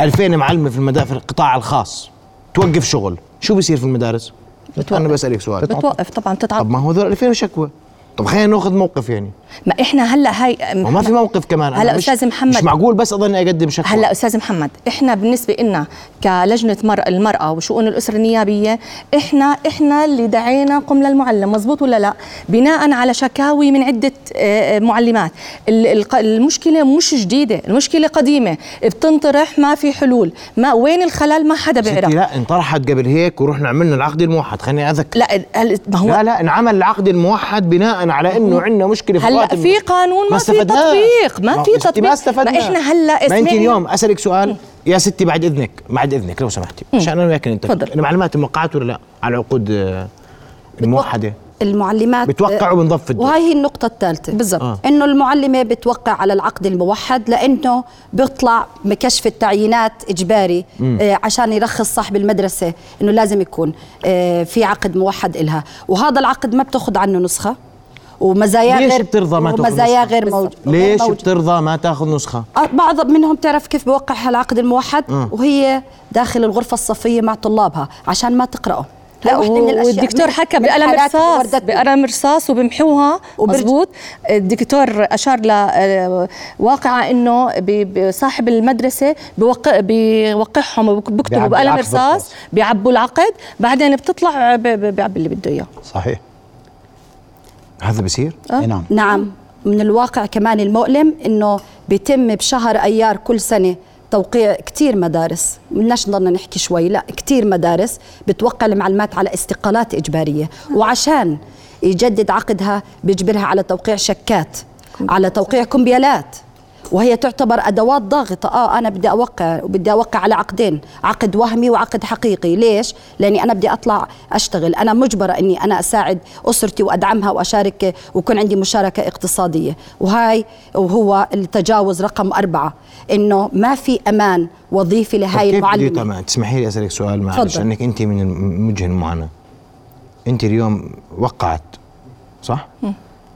2000 معلمة في المدا في القطاع الخاص. توقف شغل. شو بيصير في المدارس؟ بتوقف. أنا بسألك سؤال. بتوقف طبعا طب تتعب ما هو هذول 2000 شكوى. طب خلينا ناخذ موقف يعني. ما إحنا هلأ هاي ما ما في موقف كمان هلأ مش- أستاذ محمد مش معقول بس أضلني أقدم شكوى. هلأ أستاذ محمد إحنا بالنسبة لنا كلجنة مر... المرأة وشؤون الأسرة النيابية إحنا إحنا اللي دعينا قم للمعلم مزبوط ولا لا؟ بناء على شكاوي من عدة آه، معلمات. ال- الق- المشكلة مش جديدة المشكلة قديمة. بتنطرح ما في حلول. ما وين الخلل؟ ما حدا بيعرف. لا انطرحت قبل هيك ورحنا عملنا العقد الموحد خليني أذكر. لا ما هو لا لا انعمل العقد الموحد بناء على إنه عندنا مشكلة في هلأ. في قانون ما, في. تطبيق ما في تطبيق ما استفدنا ما إحنا هلأ ما يمكن اسمعي. يوم أسألك سؤال يا ستي بعد إذنك بعد إذنك لو سمحتي عشان أنا وياك نتفق. المعلومات موقعات ولا لا على العقود آه، الموحدة المعلمات بتوقع وبنضف الدور. وهي هي النقطة الثالثة بالضبط. آه. إنه المعلمة بتوقع على العقد الموحد لأنه بيطلع بكشف التعيينات إجباري آه عشان يرخص صاحب المدرسة إنه لازم يكون آه في عقد موحد إلها وهذا العقد ما بتاخذ عنه نسخة ومزايا ليش غير بترضى ما تأخذ ومزايا نسخة؟ غير موجودة ليش بترضى ما تأخذ نسخة؟ آه، بعض منهم تعرف كيف بوقع العقد الموحد؟ آه. وهي داخل الغرفة الصفية مع طلابها عشان ما تقرأه. لا، وإحنا من الأشياء- والدكتور حكى بقلم رصاص. بقلم رصاص وبمحوها. مزبوط الدكتور أشار لواقعه إنه ب- ب- صاحب المدرسة بوقع بيوقعهم وبكتبوا بقلم العقد رصاص. بيعبوا العقد. بعدين بتطلع بيعبي اللي بده إياه. صحيح. هذا بصير إي نعم. نعم. من الواقع كمان المؤلم إنه بيتم بشهر أيار كل سنة توقيع كتير مدارس. بدناش نضلنا نحكي شوي لا كتير مدارس بتوقع المعلمات على استقالات إجبارية. وعشان يجدد عقدها بيجبرها على توقيع شكات على توقيع كمبيالات. وهي تعتبر أدوات ضاغطة. آه أنا بدي أوقع وبدي أوقع على عقدين عقد وهمي وعقد حقيقي. ليش؟ لأني أنا بدي أطلع أشتغل. أنا مجبرة إني أنا أساعد أسرتي وأدعمها وأشارك ويكون عندي مشاركة اقتصادية. وهاي وهو التجاوز رقم أربعة إنه ما في أمان وظيفي لهاي كيف بدي المعلمة. طبعا تسمحي لي أسألك سؤال معلش. لانك أنت من وجه المعاناه أنت اليوم وقعت صح؟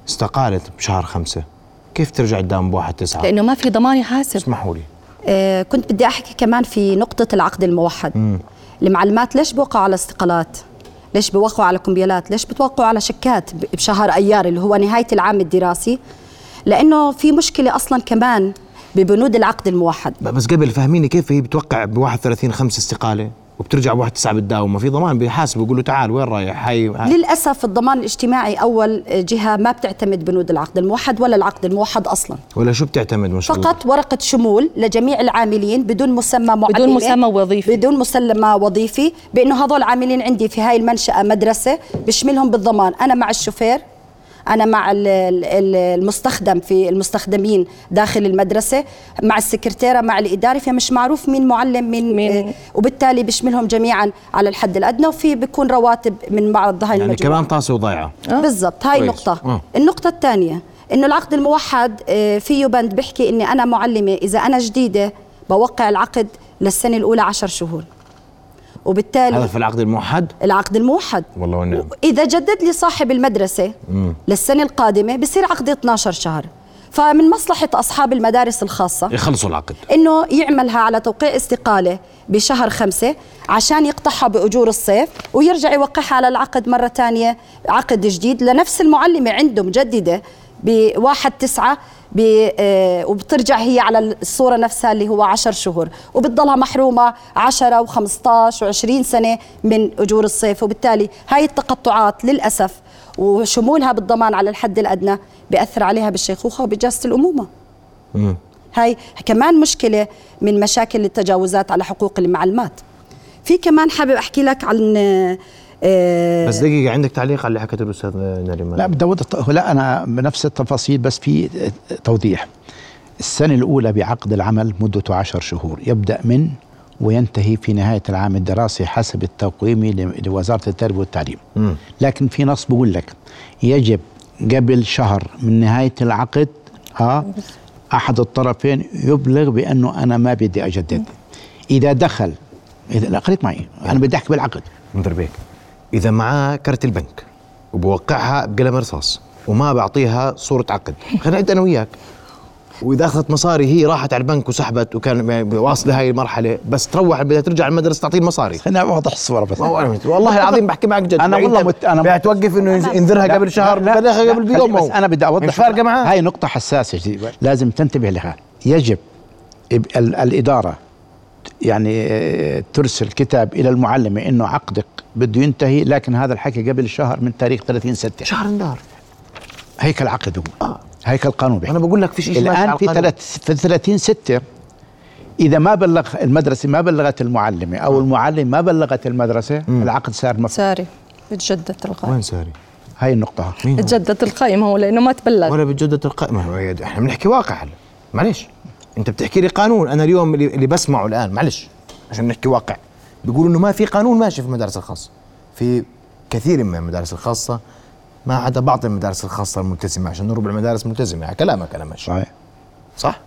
استقالت بشهر خمسة. كيف ترجع تداوم بواحد تسعة؟ لأنه ما في ضمان يحاسب اسمحوا لي. آه كنت بدي أحكي كمان في نقطة العقد الموحد. المعلمات ليش بوقعوا على استقالات ليش بوقعوا على كمبيالات ليش بتوقعوا على شيكات ب- بشهر أيار اللي هو نهاية العام الدراسي؟ لأنه في مشكلة أصلا كمان ببنود العقد الموحد. بس قبل فهميني كيف هي بتوقع ب 31 5 استقالة؟ وبترجع بواحد تسعة بتداوم. ما في ضمان بيحاسبوا بيقولوا تعال وين رايح؟ هاي للأسف الضمان الاجتماعي أول جهة ما بتعتمد بنود العقد الموحد ولا العقد الموحد أصلا. ولا شو بتعتمد ما شاء الله. فقط ورقة شمول لجميع العاملين بدون مسمى معلمة بدون مسمى وظيفي. بدون مسمى وظيفي بأنه هذول عاملين عندي في هاي المنشأة مدرسة بشملهم بالضمان. أنا مع الشوفير أنا مع ال- ال- المستخدم في المستخدمين داخل المدرسة مع السكرتيرة مع الإداري فمش معروف مين معلم مين, مين- مين وبالتالي بشملهم جميعا على الحد الأدنى وفي بيكون رواتب من بعض هاي يعني المجموعة. كمان طاسة وضيعة. بالضبط هاي كويس. نقطة آه. النقطة الثانية إنه العقد الموحد آه، فيه بند بيحكي إني أنا معلمة إذا أنا جديدة بوقع العقد للسنة الأولى عشر شهور. هذا وبالتالي في العقد الموحد؟ العقد الموحد. والله والنعم اذا جدد لي صاحب المدرسة للسنة القادمة بصير عقد 12 شهر. فمن مصلحة أصحاب المدارس الخاصة يخلصوا العقد. إنه يعملها على توقيع استقالة بشهر خمسة عشان يقطعها بأجور الصيف ويرجع يوقعها على العقد مرة ثانية عقد جديد لنفس المعلمة عنده مجددة. بواحد تسعة ب- آه، وبترجع هي على الصورة نفسها اللي هو عشر شهور. وبتضلها محرومة عشرة وخمسطاش وعشرين سنة من أجور الصيف. وبالتالي هاي التقطعات للأسف وشمولها بالضمان على الحد الأدنى بيأثر عليها بالشيخوخة وبجاسة الأمومة. هاي كمان مشكلة من مشاكل التجاوزات على حقوق المعلمات. في كمان حابب أحكي لك عن آه، بس دقيقة عندك تعليق على اللي حكته الأستاذ نريمان لا بدي أوضح لا أنا بنفس التفاصيل بس في توضيح. السنة الأولى بعقد العمل مدته عشر شهور. يبدأ من وينتهي في نهاية العام الدراسي حسب التقويم ل- لوزارة التربية والتعليم. لكن في نص بقول لك يجب قبل شهر من نهاية العقد ها أحد الطرفين يبلغ بأنه أنا ما بدي أجدد. إذا دخل إذا لا خليك معي. أنا بدي أحكي بالعقد. بيك إذا معاه كرت البنك وبوقعها بقلم رصاص وما بعطيها صورة عقد. خلينا أنت أنا وياك. وإذا أخذت مصاري هي راحت على البنك وسحبت وكان واصلة هاي المرحلة. بس تروح بدها ترجع المدرسة تعطيه المصاري خليني اوضح الصورة بس. والله العظيم بحكي معك جد. أنا والله مت- أنا بدها توقف إنه ينذرها لا، قبل شهر لا، بلغها قبل بيوم. بس. أنا بدي أوضح. مش فارقة معاه هاي نقطة حساسة جديد. لازم تنتبه لها. يجب ال- ال- الإدارة يعني آه، ترسل كتاب إلى المعلمة إنه عقدك بده ينتهي لكن هذا الحكي قبل شهر من تاريخ 30 ستة. شهر النار. هيك العقد هو. هيك القانون بيحكي. أنا بقول لك فيش شيء ماشي الآن على في. ثلاث في 30 ستة إذا ما بلغ المدرسة ما بلغت المعلمة أو المعلم ما بلغت المدرسة العقد صار مفروض ساري. بتجدد تلقائي. وين ساري؟ هاي النقطة. مين هو؟ تجدد تلقائي ما هو لأنه ما تبلغ. ولا بتجدد القائمة إحنا بنحكي واقع هلا. معلش انت بتحكي لي قانون أنا اليوم اللي, اللي بسمعه الآن معلش عشان نحكي واقع. بيقولوا إنه ما في قانون ماشي في المدارس الخاصة. في كثير من المدارس الخاصة ما عدا بعض المدارس الخاصة الملتزمة عشان ربع المدارس ملتزمة. على كلامك أنا ماشي. صحيح. صح؟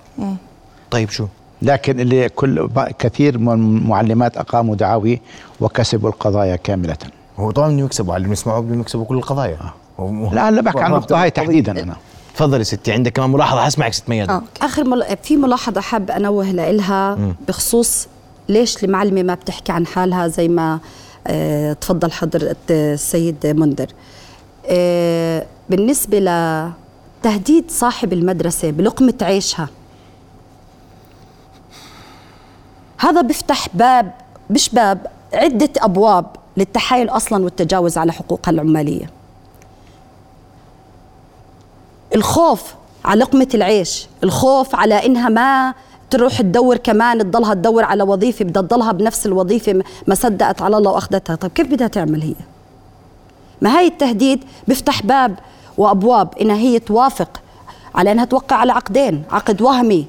طيب شو؟ لكن اللي كل كثير من المعلمات أقاموا دعاوي وكسبوا القضايا كاملة. هو طبعا بدهم يكسبوا على اللي بنسمعه بدهم يكسبوا كل القضايا. هو- لا هلا بحكي عن النقطه هاي تحديدا أنا. تفضلي ستي عندك كمان ملاحظة؟ حسمعك ست ميادة. آه آخر مل... في ملاحظة حاب أنوه لها بخصوص ليش المعلمة ما بتحكي عن حالها زي ما آه، تفضل حضرة السيد منذر آه، بالنسبة لتهديد صاحب المدرسة بلقمة عيشها هذا بيفتح باب مش باب عدة أبواب للتحايل أصلا والتجاوز على حقوقها العمالية. الخوف على لقمة العيش الخوف على إنها ما تروح تدور كمان تضلها تدور على وظيفة بدها تضلها بنفس الوظيفة ما صدقت على الله وأخذتها. طيب كيف بدها تعمل هي؟ ما هاي التهديد؟ بيفتح باب وأبواب إنها هي توافق على إنها توقع على عقدين عقد وهمي.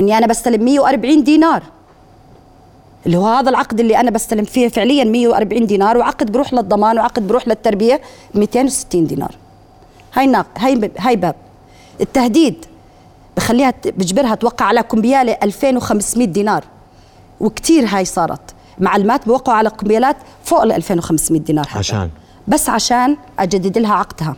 إني أنا بستلم 140 دينار. اللي هو هذا العقد اللي أنا بستلم فيه فعليا 140 دينار وعقد بروح للضمان وعقد بروح للتربية 260 دينار. هاي ناق هاي هاي باب. التهديد بخليها بجبرها توقع على كمبيالة 2500 دينار. وكثير هاي صارت. معلمات بوقعوا على كمبيالات فوق ال 2500 دينار حتى. عشان. بس عشان أجدد لها عقدها.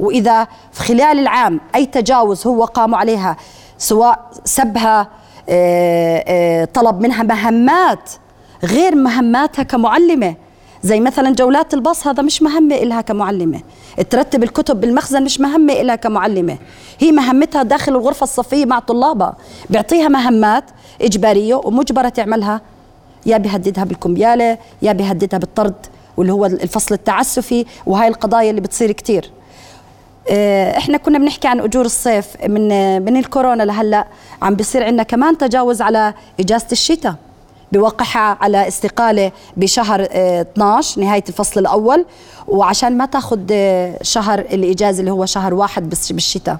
وإذا في خلال العام أي تجاوز هو قاموا عليها سواء سبها آه، آه، طلب منها مهمات غير مهماتها كمعلمة زي مثلا جولات الباص هذا مش مهمة إلها كمعلمة. ترتب الكتب بالمخزن مش مهمة إلها كمعلمة. هي مهمتها داخل الغرفة الصفية مع طلابها. بيعطيها مهمات إجبارية ومجبرة تعملها. يا بيهددها بالكمبيالة يا بيهددها بالطرد واللي هو الفصل التعسفي وهاي القضايا اللي بتصير كتير. آه، إحنا كنا بنحكي عن أجور الصيف من من الكورونا لهلأ عم بيصير عندنا كمان تجاوز على إجازة الشتاء. بوقعها على استقالة بشهر آه، 12 نهاية الفصل الأول. وعشان ما تاخذ آه، شهر الإجازة اللي هو شهر واحد بس بالشتاء.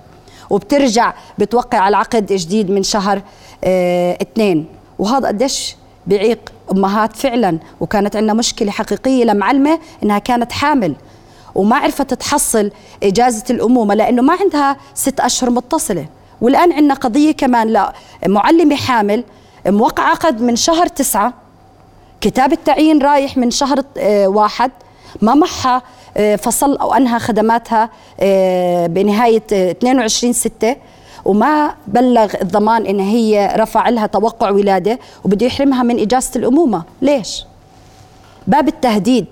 وبترجع بتوقع على عقد جديد من شهر آه، اثنين. وهذا قديش بيعيق أمهات فعلا. وكانت عندنا مشكلة حقيقية لمعلمة إنها كانت حامل. وما عرفت تحصل إجازة الأمومة لأنه ما عندها ست أشهر متصلة. والآن عندنا قضية كمان لمعلمة حامل موقع عقد من شهر تسعة. كتاب التعيين رايح من شهر آه، واحد. ما معها آه، فصل أو أنهى خدماتها آه، بنهاية 22 ستة. وما بلغ الضمان إن هي رفع لها توقع ولادة وبده يحرمها من إجازة الأمومة. ليش؟ باب التهديد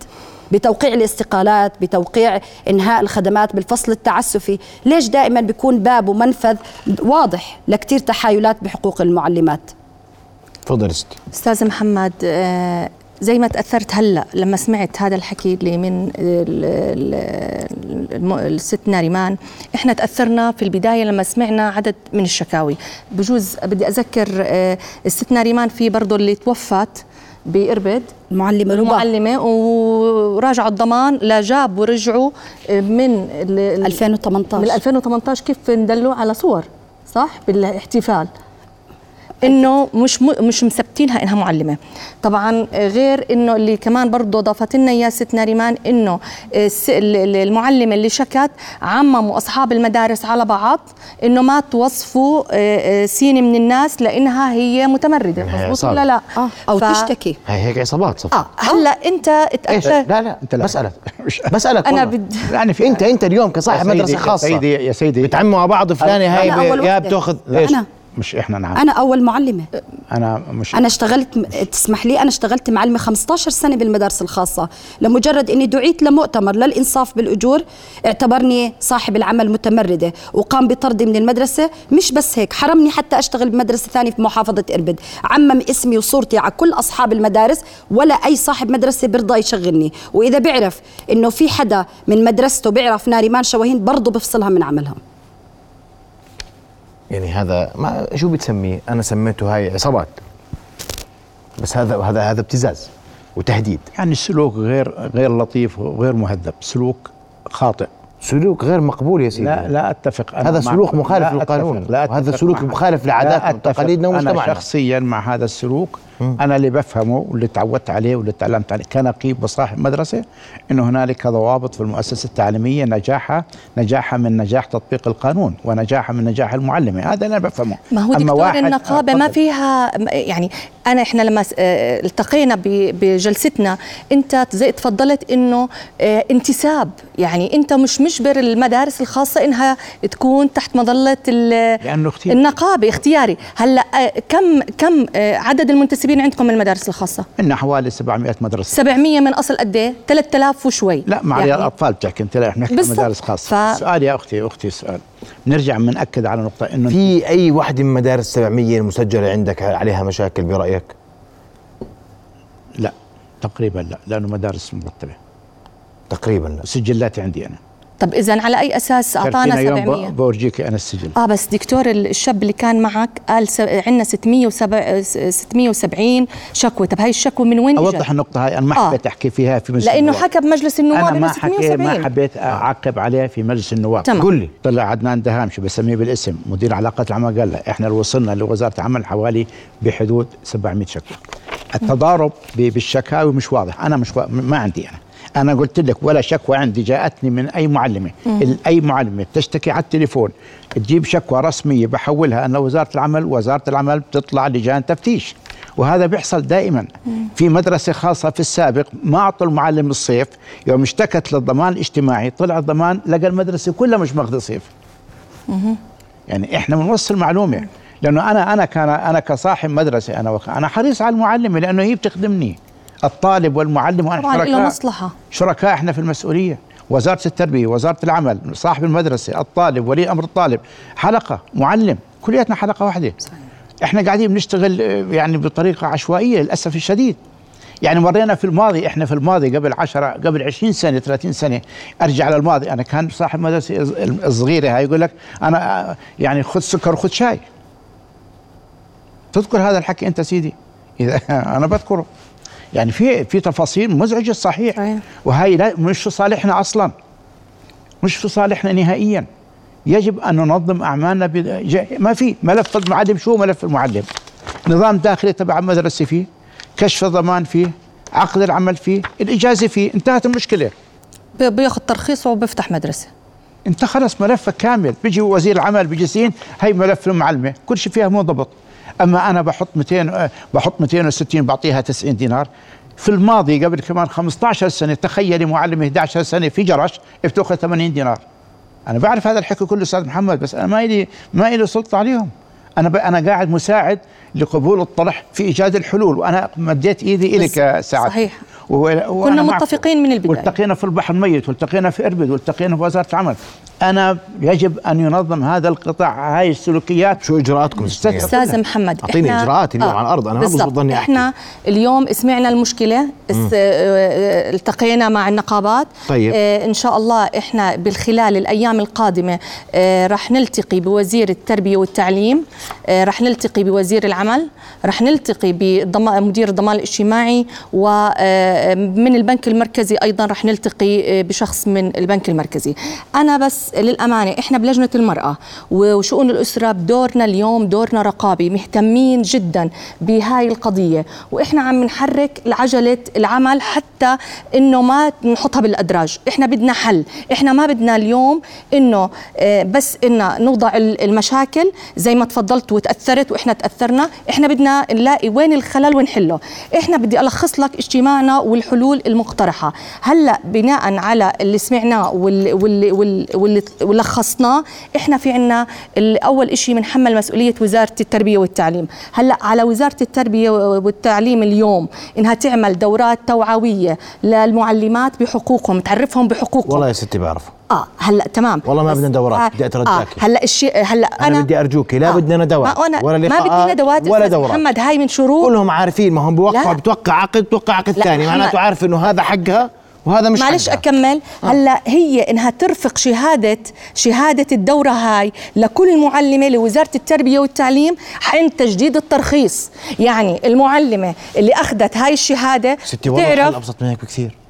بتوقيع الاستقالات بتوقيع إنهاء الخدمات بالفصل التعسفي. ليش دائما بيكون باب ومنفذ واضح لكتير تحايلات بحقوق المعلمات؟ تفضل ستي. أستاذ محمد آه، زي ما تأثرت هلأ لما سمعت هذا الحكي اللي من ال- ال- الم- الست ناريمان إحنا تأثرنا في البداية لما سمعنا عدد من الشكاوي. بجوز بدي أذكر آه، الست ناريمان في برضه اللي توفت بإربد المعلمة ربا معلمة وراجعوا الضمان لا جاب ورجعوا من ال- ال- 2018 من 2018 كيف ندلوا على صور صح؟ بالاحتفال. إنه مش م- مش مثبتينها إنها معلمة. طبعا غير إنه اللي كمان برضه ضافت لنا اياه ست ناريمان انه المعلمة اللي شكت عمموا أصحاب المدارس على بعض إنه ما توصفوا آه، آه، سينه من الناس لإنها هي متمردة. هي مضبوط. ولا لا؟ آه. أو ف- تشتكي. هي هيك عصابات صف آه. هلأ أنت إيش؟ اتأثر لا لا أنت لا. بسألك. بسألك أنا. بدي يعني في أنت أنت اليوم كصاحب يا مدرسة يا خاصة. سيدي يا سيدي. بتعموا مع بعض فلانة هاي ب- يا. بتاخذ ليش؟ مش إحنا نعم أنا أول معلمة. أنا مش أنا اشتغلت تسمح لي أنا اشتغلت معلمة 15 سنة بالمدارس الخاصة. لمجرد إني دعيت لمؤتمر للإنصاف بالأجور اعتبرني صاحب العمل متمردة وقام بطردي من المدرسة. مش بس هيك حرمني حتى أشتغل بمدرسة ثانية في محافظة إربد. عمم اسمي وصورتي على كل أصحاب المدارس ولا أي صاحب مدرسة بيرضى يشغلني. وإذا بيعرف إنه في حدا من مدرسته بيعرف ناريمان شواهين برضه بفصلها من عملها يعني هذا ما شو بتسميه؟ أنا سميته هاي عصابات. بس هذا هذا هذا ابتزاز وتهديد. يعني السلوك غير غير لطيف وغير مهذب. سلوك خاطئ. سلوك غير مقبول يا سيدي. لا لا أتفق. أنا هذا سلوك مخالف للقانون. أتفق. سلوك مخالف لعاداتنا. وتقاليدنا أنا ومجتمعنا شخصيا مع هذا السلوك أنا اللي بفهمه واللي تعودت عليه واللي تعلمت عليه. كنقيب وصاحب مدرسة إنه هنالك ضوابط في المؤسسة التعليمية نجاحها نجاحها من نجاح تطبيق القانون ونجاحها من نجاح المعلمة. هذا أنا بفهمه. ما هو دكتور واحد- النقابة ما. فيها يعني أنا إحنا لما آه، التقينا بجلستنا أنت زي تفضلت إنه آه، انتساب. يعني أنت مش مجبر المدارس الخاصة إنها تكون تحت مظلة ال- لأنه اختياري. النقابة اختياري. هلأ آه، كم كم عدد المنتسبين طالبين عندكم من المدارس الخاصة؟ عندنا حوالي 700 مدرسة. 700 من أصل قد إيه؟ 3000 وشوي. لا مع يعني الاطفال بتحكي انت لا إحنا نحكي. مدارس خاصة. ف- سؤال يا أختي أختي سؤال. نرجع بنأكد على نقطة إنه في أي وحده من مدارس 700 المسجلة عندك عليها مشاكل برأيك؟ لا تقريبا لا لأنه مدارس مرتبه تقريبا لا. سجلاتي عندي أنا. طب اذا على أي أساس أعطانا كرتينا يوم 700 ب- بورجيك أنا السجل آه بس دكتور الشاب اللي كان معك قال س... عندنا 670 شكوى. طب هاي الشكوى من وين أوضح إجت؟ النقطة هاي أنا ما آه. حبيت أحكي فيها في مجلس لأنه النواب. حكى بمجلس النواب أنا ما حكي ما 670 حبيت أعقب عليه في مجلس النواب. تمام. قل لي. طلع عدنان دهام شو بسميه بالاسم؟ مدير علاقات العمل قال لا إحنا اللي وصلنا لوزارة العمل حوالي بحدود 700 شكوى. التضارب بالشكاوي مش واضح. أنا مش وا... ما عندي أنا. أنا قلت لك ولا شكوى عندي جاءتني من أي معلمة. أي معلمة تشتكي على التليفون تجيب شكوى رسمية بحولها أنا وزارة العمل وزارة العمل بتطلع لجان تفتيش. وهذا بيحصل دائما. في مدرسة خاصة في السابق ما أعطوا المعلم الصيف يوم اشتكت للضمان الاجتماعي طلع الضمان لقى المدرسة كلها مش ماخذة صيف. يعني إحنا بنوصل معلومه لأنه أنا أنا كان أنا كصاحب مدرسة أنا وك... أنا حريص على المعلمة لأنه هي بتخدمني. الطالب والمعلم طبعا له شركاء. مصلحة. شركاء إحنا في المسؤولية. وزارة التربية وزارة العمل صاحب المدرسة الطالب ولي أمر الطالب. حلقة معلم. كلياتنا حلقة واحدة. صحيح. إحنا قاعدين بنشتغل آه، يعني بطريقة عشوائية للأسف الشديد. يعني مرينا في الماضي إحنا في الماضي قبل 10 قبل 20 سنة 30 سنة. أرجع للماضي. أنا كان صاحب مدرسة الص- الصغيرة هاي يقول لك أنا آه، يعني خذ سكر وخذ شاي. تذكر هذا الحكي أنت سيدي؟ إذا أنا بذكره. يعني في في تفاصيل مزعجة صحيح. وهي لا مش في صالحنا أصلا. مش في صالحنا نهائيا. يجب أن ننظم أعمالنا ما في. ملف المعلم شو ملف المعلم؟ نظام داخلي تبع المدرسة فيه كشف الضمان فيه عقد العمل فيه الإجازة فيه. انتهت المشكلة. بياخذ ترخيص وبيفتح مدرسة. انت خلص ملفك كامل. بيجي وزير العمل بيجي سين هي ملف المعلمة. كل شيء فيها منضبط أما أنا بحط 200 آه، بحط 260 بعطيها 90 دينار. في الماضي قبل كمان 15 سنة تخيلي معلمه 11 سنة في جرش بتأخذ 80 دينار. أنا بعرف هذا الحكي كله أستاذ محمد بس أنا ما لي ما لي سلطة عليهم. أنا ب... أنا قاعد مساعد لقبول الطرح في إيجاد الحلول وأنا مديت إيدي الك يا سعد. صحيح. و... وأنا كنا. متفقين من البداية. والتقينا في البحر الميت والتقينا في إربد والتقينا في وزارة العمل أنا يجب أن ينظم هذا القطاع هاي السلوكيات شو إجراءاتكم؟ أستاذ محمد أعطيني إحنا- إجراءات اليوم على الأرض، أنا ما. بزبط ظني أحكي. إحنا اليوم سمعنا المشكلة اس- آه، آه، التقينا مع النقابات طيب. آه، إن شاء الله إحنا بالخلال الأيام القادمة آه، رح نلتقي بوزير التربية والتعليم آه، رح نلتقي بوزير العمل رح نلتقي بمدير الضمان الاجتماعي ومن البنك المركزي أيضا رح نلتقي آه، بشخص من البنك المركزي. أنا بس للأمانة إحنا بلجنة المرأة وشؤون الأسرة بدورنا اليوم دورنا رقابي مهتمين جدا بهاي القضية. وإحنا عم نحرك العجله العمل حتى إنه ما نحطها بالأدراج. إحنا بدنا حل. إحنا ما بدنا اليوم إنه آه، بس انه نوضع ال- المشاكل زي ما تفضلت وتأثرت وإحنا تأثرنا. إحنا بدنا نلاقي وين الخلل ونحله. إحنا بدي ألخص لك اجتماعنا والحلول المقترحة. هلأ بناء على اللي سمعناه واللي واللي واللي, ولخصناه إحنا في عنا أول شيء بنحمل مسؤولية وزارة التربية والتعليم. هلأ على وزارة التربية والتعليم اليوم إنها تعمل دورات توعوية للمعلمات بحقوقهم تعرفهم بحقوقهم. والله يا ستي بعرف آه هلا تمام. والله ما بدنا دورات، آه بدي أترجاكي. آه هلا الشيء هلا أنا, أنا, بدي أرجوك لا بدنا ندوات ما أنا ولا ما بدي ندوات ولا دورات. محمد هاي من شروط. كلهم عارفين ما هم بيوقع لا. بتوقع عقد بتوقع عقد ثاني. معناته عارف إنه هذا حقها وهذا مش معلش حقها. أكمل. هلا هي إنها ترفق شهاده شهادة الدورة هاي لكل معلمة لوزارة التربية والتعليم عند تجديد الترخيص. يعني المعلمة اللي أخذت هاي الشهادة ستي والله أبسط من هيك بكثير.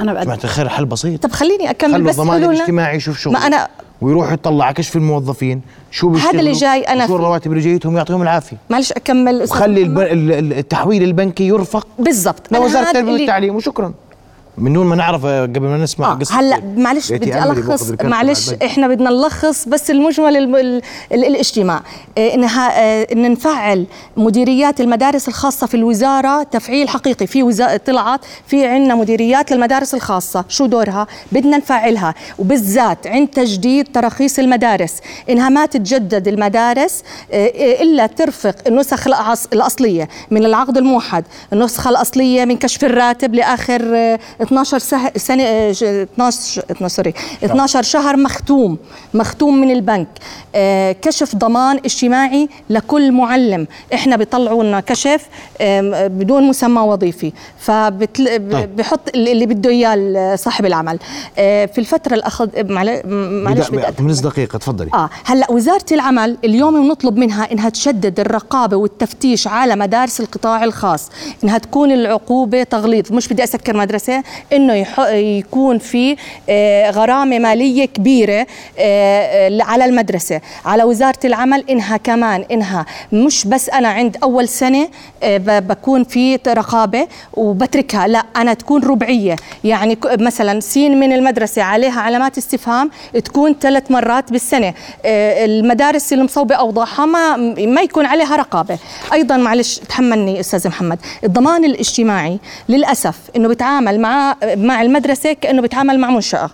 أنا بقدم سمعت خير حل بسيط. طب خليني أكمل بس الضمان الاجتماعي يشوف شغل ما أنا ويروح يطلع كشف الموظفين؟ شو بيشتغلوا اللي جاي أنا شو. الرواتب اللي جايتهم يعطيهم العافية. معلش أكمل وخلي الب... التحويل البنكي يرفق بالضبط. لوزارة هذا التربية والتعليم وشكرا. من دون ما نعرف آه، قبل ما نسمع آه قصة هلا معلش بيتي بدي ألخص معلش. إحنا بدنا نلخص بس المجمل الم- ال- ال- الاجتماع. آه، انها آه، إن نفعل مديريات المدارس الخاصة في الوزارة تفعيل حقيقي. في وزاره طلعت في عندنا مديريات للمدارس الخاصة. شو دورها؟ بدنا نفعلها. وبالذات عند تجديد تراخيص المدارس. إنها ما تتجدد المدارس إلا ترفق النسخ الأصلية من العقد الموحد النسخة الأصلية من كشف الراتب لآخر 12 سه- سنة آه، ش- 12 12 سوري. 12 شهر مختوم مختوم من البنك. آه، كشف ضمان اجتماعي لكل معلم. إحنا بيطلعوا لنا كشف بدون مسمى وظيفي. فبحط اللي بده إياه صاحب العمل. آه، في الفترة الاخذ معل- معلش من دقيقة تفضلي. آه هلأ وزارة العمل اليوم بنطلب منها إنها تشدد الرقابة والتفتيش على مدارس القطاع الخاص. إنها تكون العقوبة تغليظ. مش بدي أسكر مدرسة إنه يكون في آه، غرامة مالية كبيرة آه، آه، على المدرسة. على وزارة العمل إنها كمان إنها مش بس أنا عند أول سنة بكون في رقابة وبتركها لا أنا تكون ربعية. يعني مثلا سين من المدرسة عليها علامات استفهام تكون ثلاث مرات بالسنة. المدارس المصوبة أوضاعها ما ما يكون عليها رقابة. أيضا معلش تحملني أستاذ محمد. الضمان الاجتماعي للأسف إنه بيتعامل مع مع المدرسة كأنه بيتعامل مع منشأة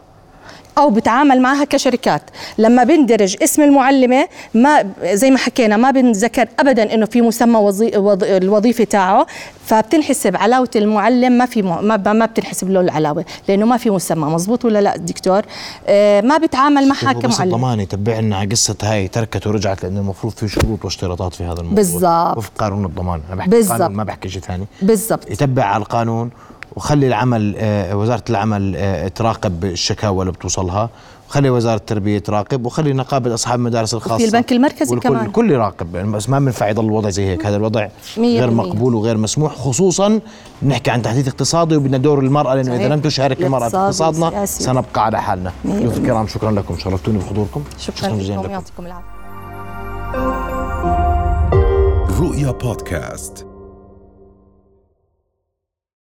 أو بتعامل معها كشركات. لما بندرج اسم المعلمة ما زي ما حكينا ما بنذكر ابدا إنه في مسمى وظي وظ- الوظيفة تاعه فبتنحسب علاوة المعلم ما في م- ما ما بتنحسب له العلاوة لأنه ما في مسمى. مزبوط ولا لا دكتور؟ آه ما بتعامل معها هو بس كمعلم. الضمان يتبع لنا على قصة هاي تركت ورجعت لأن المفروض في شروط واشتراطات في هذا الموضوع. بالضبط. وفق قانون الضمان. أنا بحكي بالضبط. قانون ما بحكي شيء ثاني. بالضبط. يتبع على القانون وخلي العمل آه، وزارة العمل آه، تراقب الشكاوى اللي بتوصلها وخلي وزارة التربية تراقب وخلي نقابة أصحاب المدارس الخاصة البنك المركزي والكل كمان. الكل يراقب يعني بس ما بينفع يضل الوضع زي هيك هذا الوضع غير. مقبول وغير مسموح خصوصا نحكي عن تحديث اقتصادي وبدنا دور المرأة لأنه إذا. لم تشارك المرأة في اقتصادنا. سنبقى على حالنا ضيوف. الكرام شكرا لكم شرفتوني بحضوركم شكرا جزيلا لكم لكم يعطيكم العافية رؤيا بودكاست